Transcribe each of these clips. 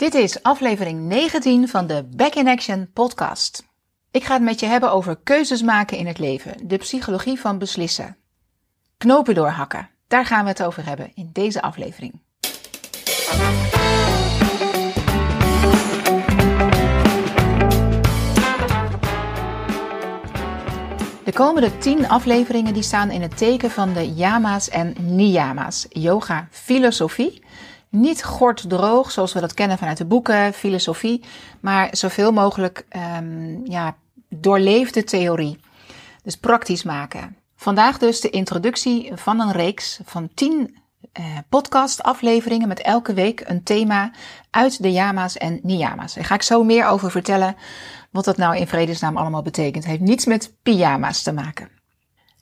Dit is aflevering 19 van de Back in Action podcast. Ik ga het met je hebben over keuzes maken in het leven, de psychologie van beslissen. Knopen doorhakken, daar gaan we het over hebben in deze aflevering. De komende 10 afleveringen die staan in het teken van de yama's en niyama's, yoga filosofie niet droog, zoals we dat kennen vanuit de boeken, filosofie, maar zoveel mogelijk um, ja, doorleefde theorie. Dus praktisch maken. Vandaag dus de introductie van een reeks van 10 uh, podcast-afleveringen met elke week een thema uit de Yama's en Niyama's. Daar ga ik zo meer over vertellen wat dat nou in vredesnaam allemaal betekent. Het heeft niets met pyjama's te maken.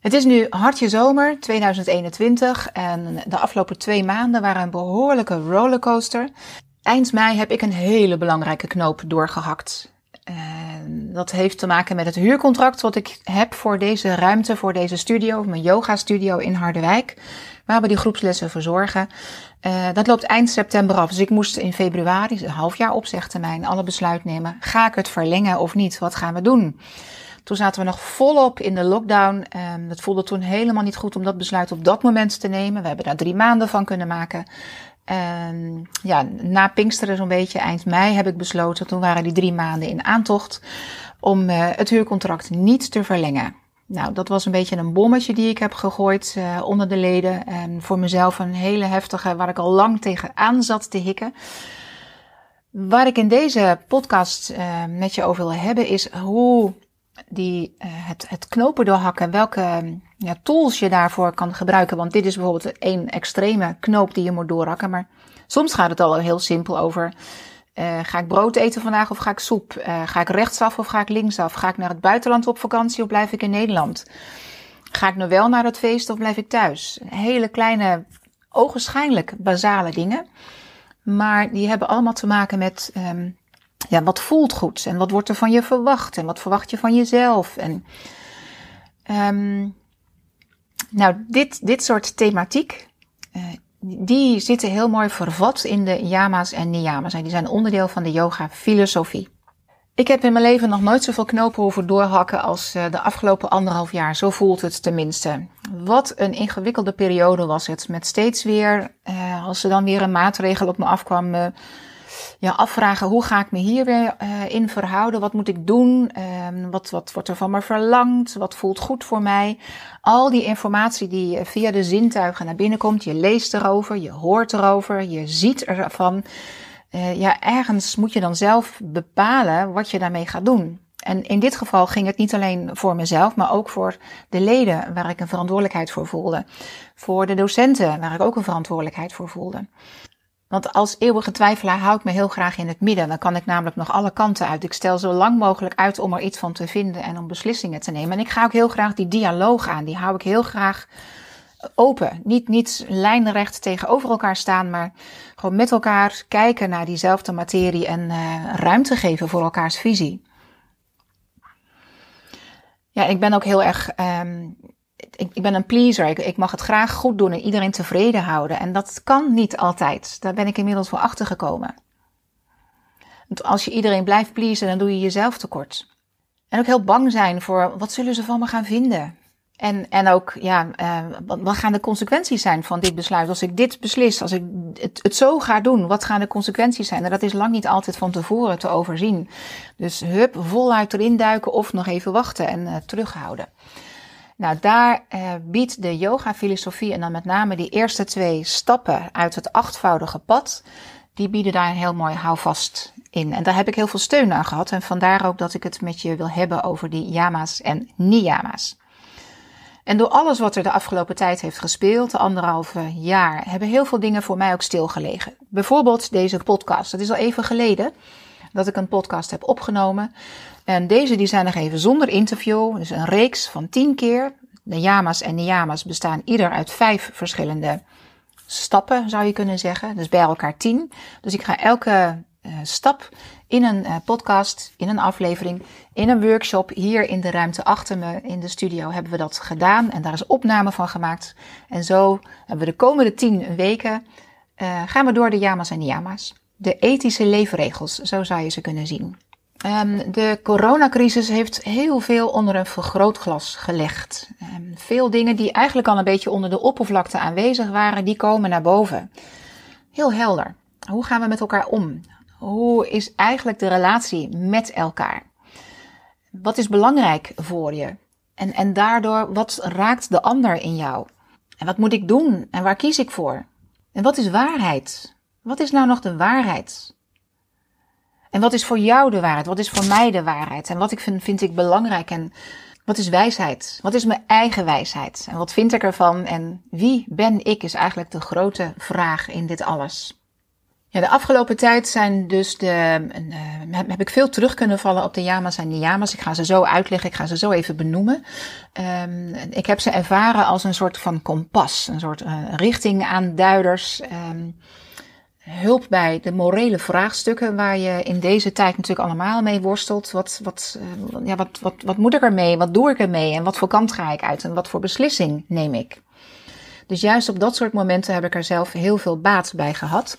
Het is nu hartje zomer 2021 en de afgelopen twee maanden waren een behoorlijke rollercoaster. Eind mei heb ik een hele belangrijke knoop doorgehakt. En dat heeft te maken met het huurcontract wat ik heb voor deze ruimte, voor deze studio, mijn yoga studio in Harderwijk, waar we die groepslessen verzorgen. Uh, dat loopt eind september af, dus ik moest in februari, een half jaar opzegtermijn, alle besluit nemen. Ga ik het verlengen of niet? Wat gaan we doen? Toen zaten we nog volop in de lockdown. Um, het voelde toen helemaal niet goed om dat besluit op dat moment te nemen. We hebben daar drie maanden van kunnen maken. En ja, na Pinksteren zo'n beetje, eind mei, heb ik besloten, toen waren die drie maanden in aantocht, om uh, het huurcontract niet te verlengen. Nou, dat was een beetje een bommetje die ik heb gegooid uh, onder de leden. En voor mezelf een hele heftige, waar ik al lang tegenaan zat te hikken. Waar ik in deze podcast uh, met je over wil hebben is hoe die, uh, het, het knopen doorhakken, welke ja, tools je daarvoor kan gebruiken. Want dit is bijvoorbeeld één extreme knoop die je moet doorhakken. Maar soms gaat het al heel simpel over. Uh, ga ik brood eten vandaag of ga ik soep? Uh, ga ik rechtsaf of ga ik linksaf? Ga ik naar het buitenland op vakantie of blijf ik in Nederland? Ga ik nu wel naar het feest of blijf ik thuis? Hele kleine, ogenschijnlijk basale dingen. Maar die hebben allemaal te maken met um, ja, wat voelt goed en wat wordt er van je verwacht en wat verwacht je van jezelf. En, um, nou, dit, dit soort thematiek, uh, die zitten heel mooi vervat in de yama's en niyama's. En die zijn onderdeel van de yoga filosofie. Ik heb in mijn leven nog nooit zoveel knopen hoeven doorhakken als uh, de afgelopen anderhalf jaar. Zo voelt het tenminste. Wat een ingewikkelde periode was het. Met steeds weer, uh, als er dan weer een maatregel op me afkwam, uh, ja, afvragen hoe ga ik me hier weer uh, in verhouden? Wat moet ik doen? Uh, wat, wat wordt er van me verlangd? Wat voelt goed voor mij? Al die informatie die via de zintuigen naar binnen komt. Je leest erover, je hoort erover, je ziet ervan. Uh, ja, ergens moet je dan zelf bepalen wat je daarmee gaat doen. En in dit geval ging het niet alleen voor mezelf, maar ook voor de leden waar ik een verantwoordelijkheid voor voelde. Voor de docenten waar ik ook een verantwoordelijkheid voor voelde. Want als eeuwige twijfelaar hou ik me heel graag in het midden. Dan kan ik namelijk nog alle kanten uit. Ik stel zo lang mogelijk uit om er iets van te vinden en om beslissingen te nemen. En ik ga ook heel graag die dialoog aan. Die hou ik heel graag open. Niet, niet lijnrecht tegenover elkaar staan, maar gewoon met elkaar kijken naar diezelfde materie en uh, ruimte geven voor elkaars visie. Ja, ik ben ook heel erg um, ik, ik ben een pleaser. Ik, ik, mag het graag goed doen en iedereen tevreden houden. En dat kan niet altijd. Daar ben ik inmiddels voor achter gekomen. Want als je iedereen blijft pleasen, dan doe je jezelf tekort. En ook heel bang zijn voor wat zullen ze van me gaan vinden. En, en ook, ja, uh, wat, gaan de consequenties zijn van dit besluit? Als ik dit beslis, als ik het, het zo ga doen, wat gaan de consequenties zijn? En dat is lang niet altijd van tevoren te overzien. Dus hup, voluit erin duiken of nog even wachten en uh, terughouden. Nou, daar uh, biedt de yoga-filosofie en dan met name die eerste twee stappen uit het achtvoudige pad, die bieden daar een heel mooi houvast in. En daar heb ik heel veel steun aan gehad en vandaar ook dat ik het met je wil hebben over die yama's en niyama's. En door alles wat er de afgelopen tijd heeft gespeeld, de anderhalve jaar, hebben heel veel dingen voor mij ook stilgelegen. Bijvoorbeeld deze podcast. Het is al even geleden dat ik een podcast heb opgenomen. En deze die zijn nog even zonder interview. Dus een reeks van tien keer. De yama's en niyama's bestaan ieder uit vijf verschillende stappen, zou je kunnen zeggen. Dus bij elkaar tien. Dus ik ga elke uh, stap in een uh, podcast, in een aflevering, in een workshop hier in de ruimte achter me in de studio hebben we dat gedaan. En daar is opname van gemaakt. En zo hebben we de komende tien weken uh, gaan we door de yama's en niyama's. De ethische leefregels, zo zou je ze kunnen zien. Um, de coronacrisis heeft heel veel onder een vergrootglas gelegd. Um, veel dingen die eigenlijk al een beetje onder de oppervlakte aanwezig waren, die komen naar boven. Heel helder. Hoe gaan we met elkaar om? Hoe is eigenlijk de relatie met elkaar? Wat is belangrijk voor je? En, en daardoor, wat raakt de ander in jou? En wat moet ik doen? En waar kies ik voor? En wat is waarheid? Wat is nou nog de waarheid? En wat is voor jou de waarheid? Wat is voor mij de waarheid? En wat ik vind, vind ik belangrijk? En wat is wijsheid? Wat is mijn eigen wijsheid? En wat vind ik ervan? En wie ben ik is eigenlijk de grote vraag in dit alles. Ja, de afgelopen tijd zijn dus de, uh, heb ik veel terug kunnen vallen op de yamas en niyamas. Ik ga ze zo uitleggen, ik ga ze zo even benoemen. Um, ik heb ze ervaren als een soort van kompas, een soort uh, richtingaanduiders. Um, hulp bij de morele vraagstukken waar je in deze tijd natuurlijk allemaal mee worstelt. Wat, wat, uh, ja, wat, wat, wat moet ik ermee? Wat doe ik ermee? En wat voor kant ga ik uit? En wat voor beslissing neem ik? Dus juist op dat soort momenten heb ik er zelf heel veel baat bij gehad.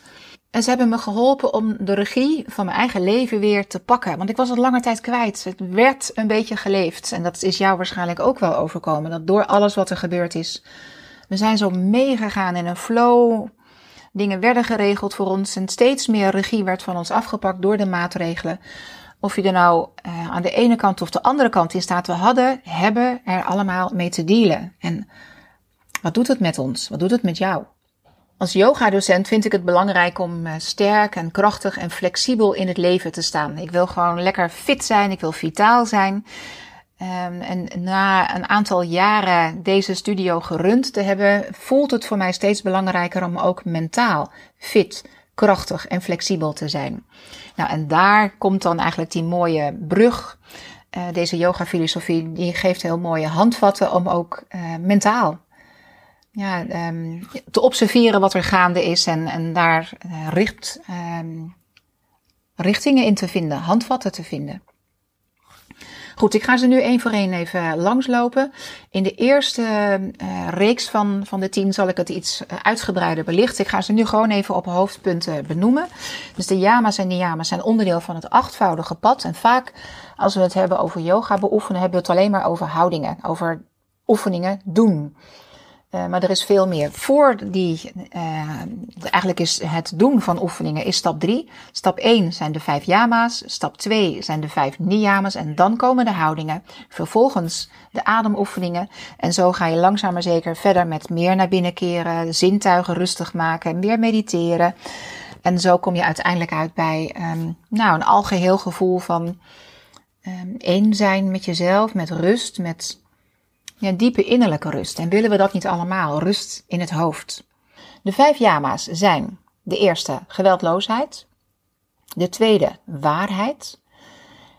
En ze hebben me geholpen om de regie van mijn eigen leven weer te pakken. Want ik was het lange tijd kwijt. Het werd een beetje geleefd. En dat is jou waarschijnlijk ook wel overkomen. Dat door alles wat er gebeurd is. We zijn zo meegegaan in een flow. Dingen werden geregeld voor ons. En steeds meer regie werd van ons afgepakt door de maatregelen. Of je er nou uh, aan de ene kant of de andere kant in staat. We hadden, hebben er allemaal mee te dealen. En wat doet het met ons? Wat doet het met jou? Als yogadocent vind ik het belangrijk om eh, sterk en krachtig en flexibel in het leven te staan. Ik wil gewoon lekker fit zijn, ik wil vitaal zijn. Um, en na een aantal jaren deze studio gerund te hebben, voelt het voor mij steeds belangrijker om ook mentaal fit, krachtig en flexibel te zijn. Nou, en daar komt dan eigenlijk die mooie brug. Uh, deze yoga filosofie, die geeft heel mooie handvatten om ook uh, mentaal ja, um, te observeren wat er gaande is en, en daar uh, richt, um, richtingen in te vinden, handvatten te vinden. Goed, ik ga ze nu één voor één even langslopen. In de eerste uh, reeks van, van de tien zal ik het iets eh, uitgebreider belichten. Ik ga ze nu gewoon even op hoofdpunten benoemen. Dus de yamas en niyamas zijn onderdeel van het achtvoudige pad. En vaak als we het hebben over yoga beoefenen, hebben we het alleen maar over houdingen, over oefeningen doen. Uh, maar er is veel meer. Voor die, uh, eigenlijk is het doen van oefeningen is stap 3. Stap 1 zijn de vijf yama's. Stap 2 zijn de vijf niyamas. En dan komen de houdingen. Vervolgens de ademoefeningen. En zo ga je langzaam maar zeker verder met meer naar binnen keren, zintuigen rustig maken, meer mediteren. En zo kom je uiteindelijk uit bij um, nou, een algeheel gevoel van um, één zijn met jezelf, met rust, met ja, diepe innerlijke rust. En willen we dat niet allemaal? Rust in het hoofd. De vijf yama's zijn de eerste geweldloosheid, de tweede waarheid,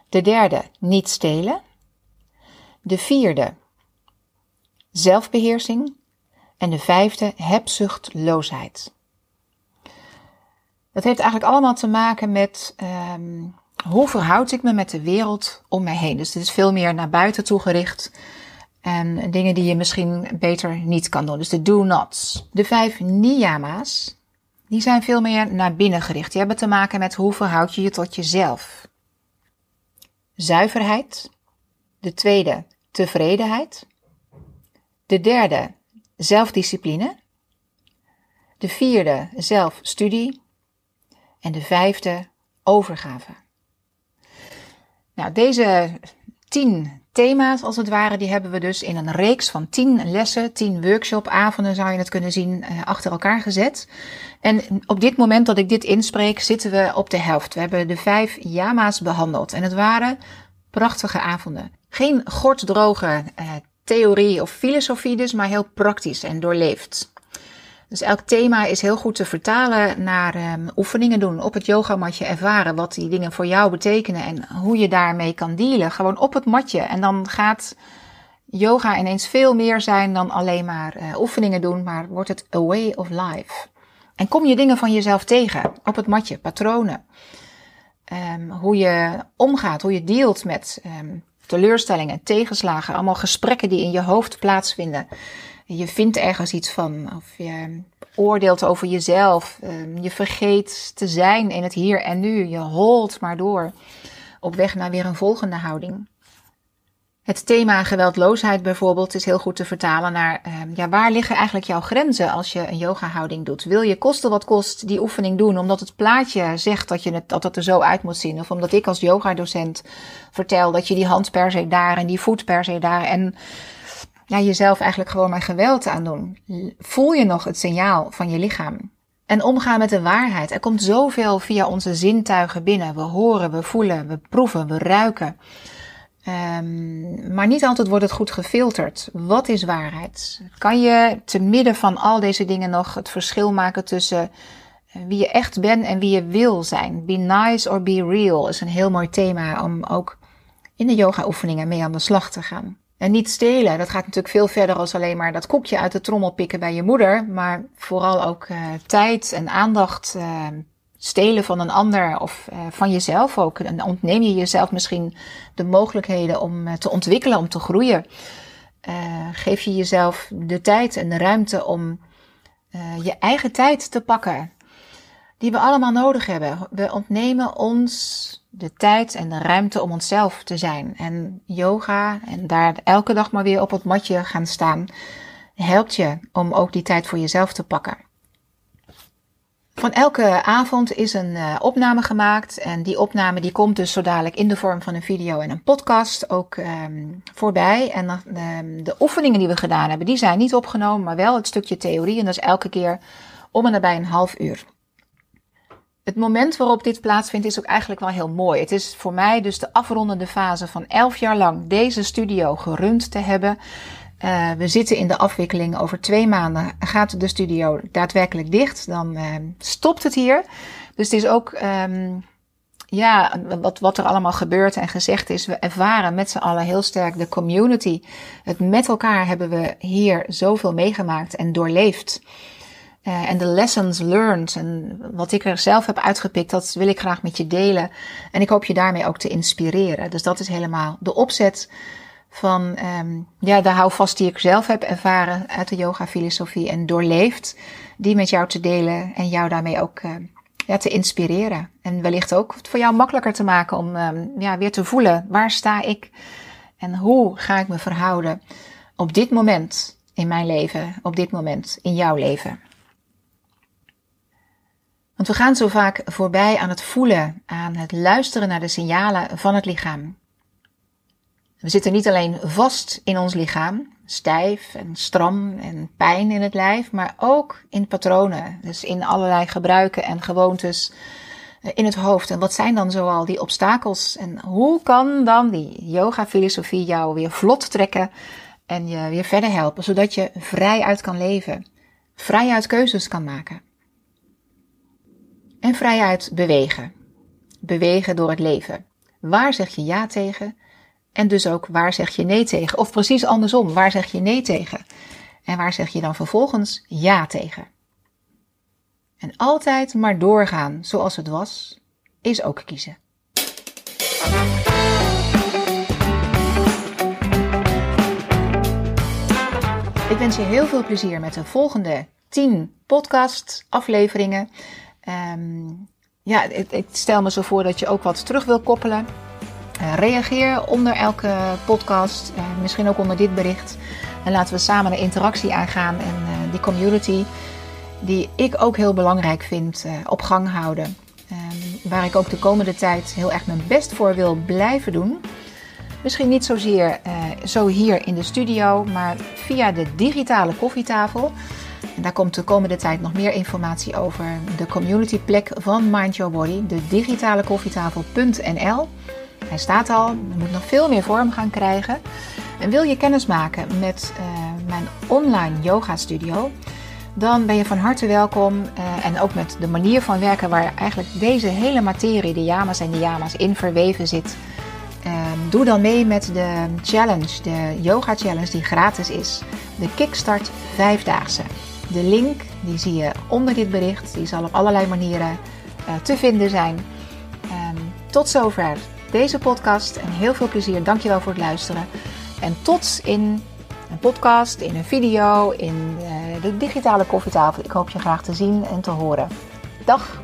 de derde niet stelen, de vierde zelfbeheersing en de vijfde hebzuchtloosheid. Dat heeft eigenlijk allemaal te maken met um, hoe verhoud ik me met de wereld om mij heen. Dus het is veel meer naar buiten toe gericht en dingen die je misschien beter niet kan doen. Dus de do-nots. De vijf niyama's, die zijn veel meer naar binnen gericht. Die hebben te maken met hoe verhoud je je tot jezelf. Zuiverheid. De tweede, tevredenheid. De derde, zelfdiscipline. De vierde, zelfstudie. En de vijfde, overgave. Nou, deze tien thema's als het ware, die hebben we dus in een reeks van tien lessen, tien workshopavonden zou je het kunnen zien, eh, achter elkaar gezet. En op dit moment dat ik dit inspreek, zitten we op de helft. We hebben de vijf yama's behandeld en het waren prachtige avonden. Geen gorddroge uh, theorie of filosofie dus, maar heel praktisch en doorleefd. Dus elk thema is heel goed te vertalen naar um, oefeningen doen, op het yogamatje ervaren wat die dingen voor jou betekenen en hoe je daarmee kan dealen. Gewoon op het matje. En dan gaat yoga ineens veel meer zijn dan alleen maar uh, oefeningen doen, maar wordt het a way of life. En kom je dingen van jezelf tegen op het matje, patronen. Um, hoe je omgaat, hoe je dealt met um, teleurstellingen, tegenslagen, allemaal gesprekken die in je hoofd plaatsvinden je vindt ergens iets van, of je oordeelt over jezelf, ehm, je vergeet te zijn in het hier en nu, je holt maar door op weg naar weer een volgende houding. Het thema geweldloosheid bijvoorbeeld is heel goed te vertalen naar uh, ja, waar liggen eigenlijk jouw grenzen als je een yoga-houding doet? Wil je kosten wat kost die oefening doen omdat het plaatje zegt dat, je dat het er zo uit moet zien? Of omdat ik als yoga-docent vertel dat je die hand per se daar en die voet per se daar en ja, jezelf eigenlijk gewoon maar geweld aan doen? Voel je nog het signaal van je lichaam? En omgaan met de waarheid. Er komt zoveel via onze zintuigen binnen. We horen, we voelen, we proeven, we ruiken. Um, maar niet altijd wordt het goed gefilterd. Wat is waarheid? Kan je te midden van al deze dingen nog het verschil maken tussen eh, wie je echt bent en wie je wil zijn? Be nice or be real is een heel mooi thema om ook in de yoga oefeningen mee aan de slag te gaan. En niet stelen, dat gaat natuurlijk veel verder als alleen maar dat koekje uit de trommel pikken bij je moeder, maar vooral ook uh, tijd en aandacht uh, stelen van een ander of uh, van jezelf ook. Dan ontneem je jezelf misschien de mogelijkheden om te ontwikkelen, om te groeien. Geef je jezelf de tijd en de ruimte om je eigen tijd te pakken, die we allemaal nodig hebben. We ontnemen ons de tijd en de ruimte om onszelf te zijn. En yoga en daar elke dag maar weer op het matje gaan staan, helpt je om ook die tijd voor jezelf te pakken. Van elke avond is een uh, opname gemaakt en die opname die komt dus zo dadelijk in de vorm van een video en een podcast ook um, voorbij. En uh, de oefeningen die we gedaan hebben, die zijn niet opgenomen, maar wel het stukje theorie en dat is elke keer om en nabij een half uur. Het moment waarop dit plaatsvindt is ook eigenlijk wel heel mooi. Het is voor mij dus de afrondende fase van elf jaar lang deze studio gerund te hebben. Uh, we zitten in de afwikkeling. Over twee maanden gaat de studio daadwerkelijk dicht. Dan uh, stopt het hier. Dus het is ook, um, ja, wat, wat er allemaal gebeurt en gezegd is. We ervaren met z'n allen heel sterk de community. Het met elkaar hebben we hier zoveel meegemaakt en doorleefd. Uh, en de lessons learned en wat ik er zelf heb uitgepikt, dat wil ik graag met je delen. En ik hoop je daarmee ook te inspireren. Dus dat is helemaal de opzet van um, ja, de houvast die ik zelf heb ervaren uit de yoga filosofie en doorleefd, die met jou te delen en jou daarmee ook uh, ja, te inspireren. En wellicht ook voor jou makkelijker te maken om um, ja, weer te voelen waar sta ik en hoe ga ik me verhouden op dit moment in mijn leven, op dit moment in jouw leven. Want we gaan zo vaak voorbij aan het voelen, aan het luisteren naar de signalen van het lichaam. We zitten niet alleen vast in ons lichaam, stijf en stram en pijn in het lijf, maar ook in patronen. Dus in allerlei gebruiken en gewoontes eh, in het hoofd. En wat zijn dan zoal die obstakels? En hoe kan dan die yoga-filosofie jou weer vlot trekken en je weer verder helpen, zodat je vrij uit kan leven, vrij uit keuzes kan maken? En vrij uit bewegen. Bewegen door het leven. Waar zeg je ja tegen en dus ook waar zeg je nee tegen? Of precies andersom, waar zeg je nee tegen? En waar zeg je dan vervolgens ja tegen? En altijd maar doorgaan zoals het was, is ook kiezen. Ik wens je heel veel plezier met de volgende 10 podcast afleveringen. Um, ja, ik, stel me zo voor dat je ook wat terug wil koppelen eh, reageer onder elke podcast, uh, misschien ook onder dit bericht. En laten we samen een interactie aangaan en uh, die community, die ik ook heel belangrijk vind, op gang houden. Ehm, waar ik ook de komende tijd heel erg mijn best voor wil blijven doen. Misschien niet zozeer zo hier in de studio, maar via de digitale koffietafel. Daar komt de komende tijd nog meer informatie over. De communityplek van Mind Your Body, de digitale koffietafel.nl. Hij staat al, moet nog veel meer vorm gaan krijgen. En wil je kennis maken met uh, mijn online yoga studio, dan ben je van harte welkom. Uh, en ook met de manier van werken waar eigenlijk deze hele materie, de yamas en de yamas, in verweven zit. Uh, doe dan mee met de challenge, de yoga challenge die gratis is. De Kickstart Vijfdaagse. De link die zie je onder dit bericht. Die zal op allerlei manieren te vinden zijn. Ehm, tot zover deze podcast. En heel veel plezier. Dankjewel voor het luisteren. En tot in een podcast, in een video, in eh, de digitale koffietafel. Ik hoop je graag te zien en te horen. Dag!